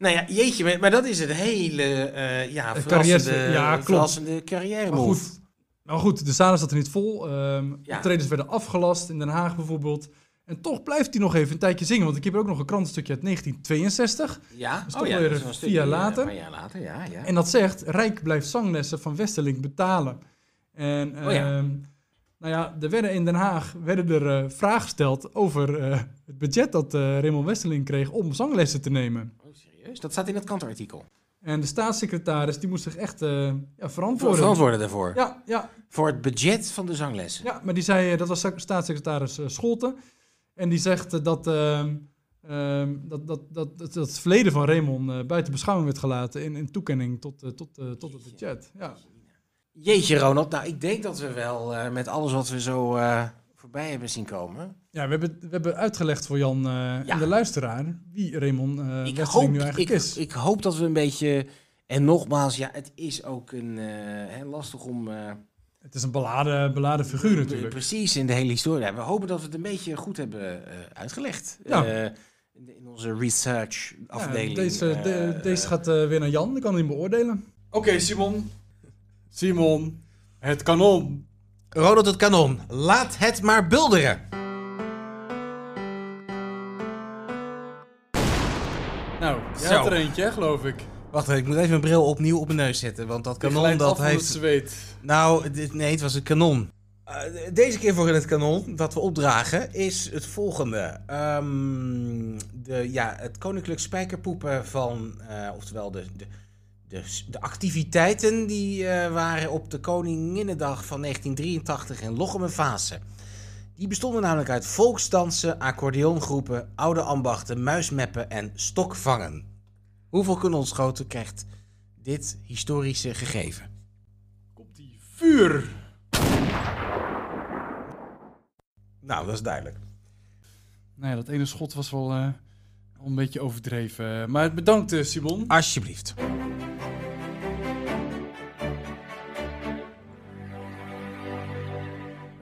Nou ja, jeetje, maar, maar dat is het hele eh ja, verrassende, carrière- ja, verrassende carrière Maar move. goed, maar goed, de zalen zat er niet vol. Ehm Ja. Optredens werden afgelast in Den Haag bijvoorbeeld. En toch blijft hij nog even een tijdje zingen. Want ik heb er ook nog een krantenstukje uit 1962. Ja, is weer dat is vier een stukje, jaar eh, later. Een paar jaar later, ja. ja. En dat zegt, Rijk blijft zanglessen van Westerling betalen. En Oh ja. ehm, nou ja, er werden in Den Haag werden er eh, vragen gesteld over het budget dat eh Raymond Westerling kreeg om zanglessen te nemen. Oh, serieus? Dat staat in het kantartikel. En de staatssecretaris die moest zich echt eh, ja, verantwoorden. Verantwoorden daarvoor. Ja, ja, Voor het budget van de zanglessen. ja, maar die zei, eh, dat was staatssecretaris eh, Scholten. En die zegt eh, dat, ehm, ehm, dat, dat, dat, dat, dat het verleden van Raymond buiten beschouwing werd gelaten in, in toekenning tot, tot, tot het budget. Ja. Jeetje, Ronald. Nou, ik denk dat we wel met alles wat we zo voorbij hebben zien komen. Ja, we hebben, we hebben uitgelegd voor Jan eh, Ja. en de luisteraar wie Raymond eh ik, hoop, nu ik, eigenlijk is. ik hoop dat we een beetje. En nogmaals, ja, het is ook een, eh, hè, lastig om. eh, het is een beladen, beladen figuur natuurlijk. Precies, in de hele historie. Ja, we hopen dat we het een beetje goed hebben eh, uitgelegd. Ja. Eh, in, onze research Ja, afdeling. deze, de- eh, deze gaat eh, weer naar Jan, die kan hem beoordelen. Oké, Simon. Simon, het kanon. Ronald het kanon, laat het maar bulderen. Nou, jij Zo. had er eentje, geloof ik. Wacht even, ik moet even mijn bril opnieuw op mijn neus zetten. Want dat kanon dat heeft... zweet. Nou, dit, nee, het was een kanon. Eh, deze keer voor in het kanon dat we opdragen is het volgende. Ehm, de, ja, het koninklijk spijkerpoepen van, eh, oftewel de, de, de, de activiteiten die eh, waren op de Koninginnedag van 1983 in Lochem en Vaassen. Die bestonden namelijk uit volksdansen, accordeongroepen, oude ambachten, muismeppen en stokvangen. Hoeveel kanonschoten krijgt dit historische gegeven? Komt die vuur. Nou, dat is duidelijk. Nou ja, dat ene schot was wel eh, een beetje overdreven. Maar bedankt, eh, Simon. Alsjeblieft.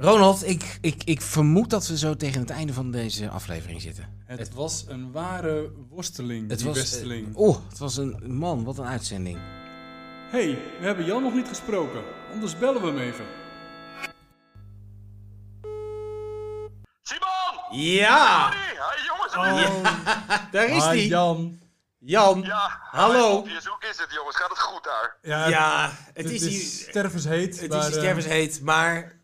Ronald, ik, ik, ik vermoed dat we zo tegen het einde van deze aflevering zitten. Het was een ware worsteling, Het die was, Westerling. eh, oh, het was een man, wat een uitzending. hey, we hebben Jan nog niet gesproken. Anders bellen we hem even. Simon! Ja, Hey, jongens. daar is Hi, hij. Jan. Jan. Ja, Hallo. Hoe is het, jongens? Gaat het goed daar? Ja, Ja, het het is is, hier... stervensheet. Het maar, is eh, stervensheet, maar...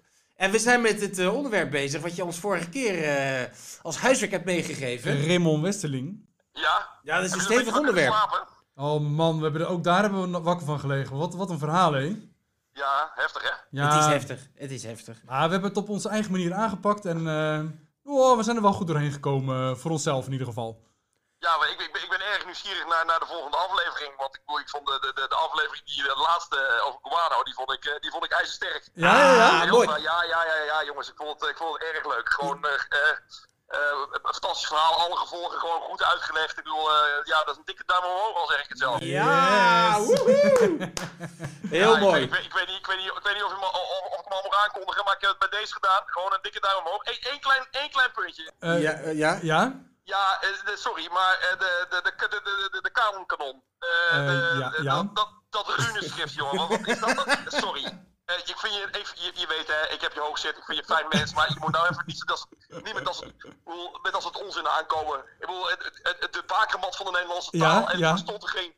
En we zijn met het eh, onderwerp bezig wat je ons vorige keer eh, als huiswerk hebt meegegeven. Raymond Westerling. Ja? Ja, dat is een stevig onderwerp. Oh man, we hebben er, ook daar hebben we wakker van gelegen. Wat, wat een verhaal, hè? Ja, heftig hè? Ja, Het is heftig, het is heftig. Maar we hebben het op onze eigen manier aangepakt en eh, oh, we zijn er wel goed doorheen gekomen. voor onszelf in ieder geval. Ja, maar ik, ik, ben, ik ben erg nieuwsgierig naar, naar de volgende aflevering. Want ik, ik vond de, de, de, aflevering, die, de laatste eh, over Guano, die vond ik, eh, die vond ik ijzersterk. Ja, ja, ja. Ah, Heel, mooi. ja, ja, ja, ja, jongens, ik vond het, ik vond het erg leuk. Gewoon eh, een fantastisch verhaal, alle gevolgen gewoon goed uitgelegd. Ik bedoel, eh, ja, dat is een dikke duim omhoog, al zeg ik het zelf. Ja, Yes. Heel Ja, ik mooi. weet- Ik, weet, ik, weet niet, ik, weet niet, ik weet niet of, je me, of, of ik hem al moet aankondigen, maar ik heb het bij deze gedaan. Gewoon een dikke duim omhoog. Eén één klein, één klein puntje. Eh, ja, ja. ja? Ja, eh, sorry, maar eh, de, de, de, de, de, de, de kanonkanon. Eh, ja. Dat, dat, dat runeschrift, jongen. Wat, is dat? dat? Sorry. Ik vind je, even, je, je weet hè, ik heb je hoog zitten, ik vind je een fijn mens, maar je moet nou even niet, dat, niet met als, het, ik bedoel, met als het onzin aankomen. Ik bedoel, het, het, de bakermat van de Nederlandse Ja, taal, en ja. er stond er geen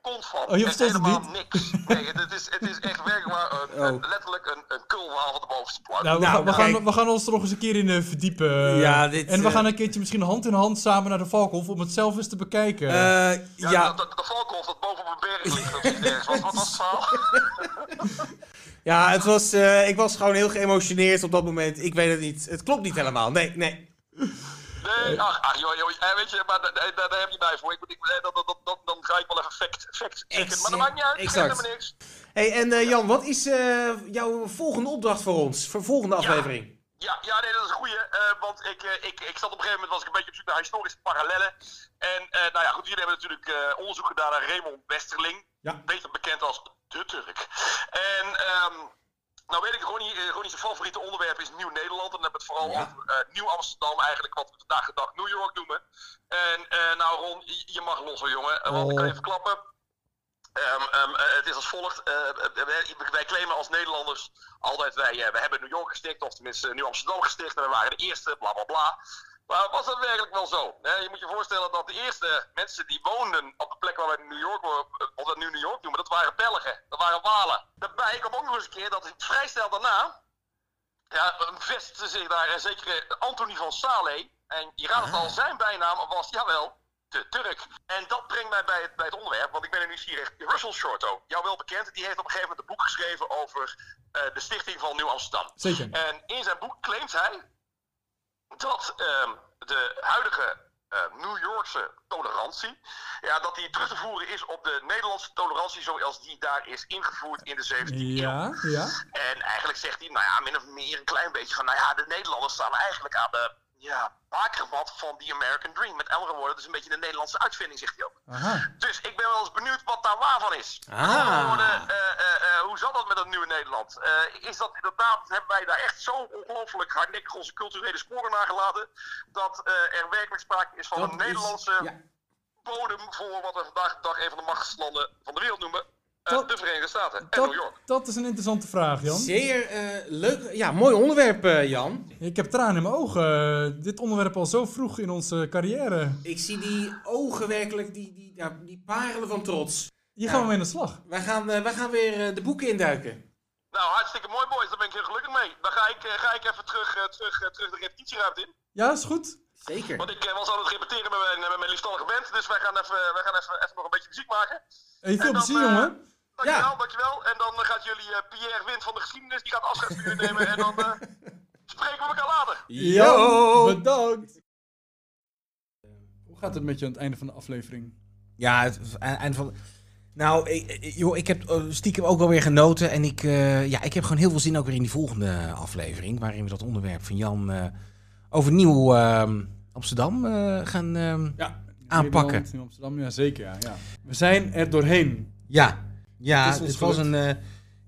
kont van. Oh, je het helemaal niet? niks. Nee, het, het is, het is echt werkelijk een, een- Oh. letterlijk een, van de bovenste plank. Nou, we, Nou, gaan, we, gaan, we gaan ons er nog eens een keer in eh, verdiepen. Ja, dit, en we eh, gaan een keertje misschien hand in hand samen naar de Valkhof om het zelf eens te bekijken. Eh, ja, dat, de valkhof dat boven op een berg ligt, dat is nergens. Wat, wat was het verhaal? ja het was, eh, ik was gewoon heel geëmotioneerd op dat moment. Ik weet het niet. Het klopt niet helemaal. Nee, nee. Nee, ach, ach joh, joh, eh, weet je, maar daar, daar, daar heb je mij voor. Ik, ik, dat, dat, dat, dat, dan ga ik wel even fact, fact checken. Maar dat maakt niet uit, Exact. geeft helemaal niks. Hey, en eh, Jan, wat is eh, jouw volgende opdracht voor ons? Voor volgende aflevering? Ja, ja, nee, dat is een goeie. eh, want ik, ik, ik zat op een gegeven moment was ik een beetje op zoek naar historische parallellen. En nou ja, goed, jullie hebben natuurlijk onderzoek gedaan naar Raymond Westerling. Ja. Beter bekend als de Turk. En ehm, Nou weet ik, Ronnie, Ronnie zijn favoriete onderwerp is Nieuw-Nederland. En dan hebben we het vooral Ja. over Nieuw-Amsterdam eigenlijk, wat we vandaag de dag New York noemen. En nou Ron, je, mag los hoor jongen, want ik kan Oh. even Ehm, ehm, eh, het is als volgt. eh, eh, wij, wij claimen als Nederlanders altijd, wij, eh, wij hebben New York gesticht, of tenminste Nieuw Amsterdam gesticht. En we waren de eerste, bla bla bla. Maar was dat werkelijk wel zo? Je moet je voorstellen dat de eerste mensen die woonden op de plek waar wij New York, of dat nu New York noemen, dat waren Belgen. Dat waren Walen. Daarbij kwam ook nog eens een keer dat vrij snel daarna ja, vestigde zich daar een zekere Anthony van Saleh. En je raadt het al, zijn bijnaam was, jawel, de Turk. En dat brengt mij bij het, bij het onderwerp, want ik ben er nieuwsgierig. Russell Shorto, jou wel bekend, die heeft op een gegeven moment een boek geschreven over eh, de stichting van Nieuw Amsterdam. Zeker. En in zijn boek claimt hij dat ehm, de huidige eh, New Yorkse tolerantie, ja, dat die terug te voeren is op de Nederlandse tolerantie zoals die daar is ingevoerd in de 17e eeuw. Ja, ja. En eigenlijk zegt hij, nou ja, min of meer een klein beetje van, nou ja, de Nederlanders staan eigenlijk aan de ja, bakermat van die American Dream. Met andere woorden, het is een beetje een Nederlandse uitvinding, zegt hij ook. Aha. Dus ik ben wel eens benieuwd wat daar waar van is. Met Ah. andere woorden, eh, eh, eh, hoe zat dat met dat nieuwe Nederland? Eh, is dat inderdaad, hebben wij daar echt zo ongelooflijk hardnekkig onze culturele sporen nagelaten, dat eh, er werkelijk sprake is van Dat een is- Nederlandse ja. bodem voor wat we vandaag de dag een van de machtigste van de wereld noemen, Dat- de Verenigde Staten en Dat, New York. dat is een interessante vraag, Jan. Zeer eh, leuk. Ja, mooi onderwerp, eh, Jan. Ik heb tranen in mijn ogen. Eh, dit onderwerp al zo vroeg in onze carrière. Ik zie die ogen werkelijk, die, die, ja, die parelen van trots. Hier Ja. gaan we mee aan de slag. Wij gaan, eh, wij gaan weer eh, de boeken induiken. Nou, hartstikke mooi boys, daar ben ik heel gelukkig mee. Dan ga ik, eh, ga ik even terug, eh, terug, eh, terug de repetitieruimte in. Ja, is goed. Zeker. Want ik eh, was aan het repeteren met mijn, met mijn liefstallige band, dus wij gaan, even, wij gaan even, even nog een beetje muziek maken. Hey, veel En dan, plezier, eh, jongen. Dankjewel, Ja. dankjewel. En dan eh, gaat jullie eh, Pierre Wind van de geschiedenis, die gaat afscheid nemen. En dan eh, spreken we elkaar later. Jan, bedankt. Hoe gaat het met je aan het einde van de aflevering? Ja, het het eind van. Nou, ik, ik- joh, ik heb stiekem ook wel weer genoten. En ik, eh, ja, ik heb gewoon heel veel zin ook weer in die volgende aflevering. Waarin we dat onderwerp van Jan eh, over Nieuw ehm, Amsterdam eh, gaan. ehm, Ja, Aanpakken. Nederland, in Amsterdam, ja zeker. Ja, ja. We zijn er doorheen. ja, ja Het was een eh,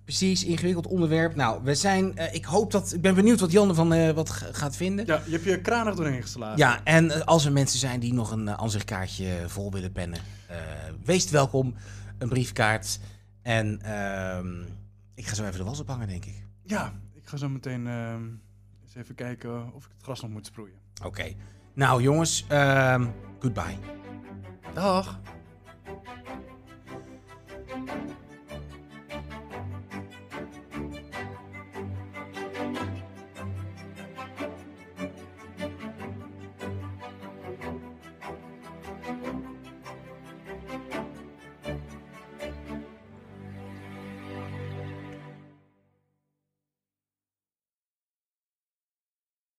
precies ingewikkeld onderwerp. Nou, we zijn. eh, ik hoop dat. Ik ben benieuwd wat Jan ervan eh, wat gaat vinden. Ja, je hebt je kranig doorheen geslagen. Ja, en als er mensen zijn die nog een ansichtkaartje vol willen pennen, wees welkom. Een briefkaart. En ehm, ik ga zo even de was ophangen, denk ik. Ja, ik ga zo meteen ehm, eens even kijken of ik het gras nog moet sproeien. Oké. Nou, jongens, ehm, goodbye. Dag.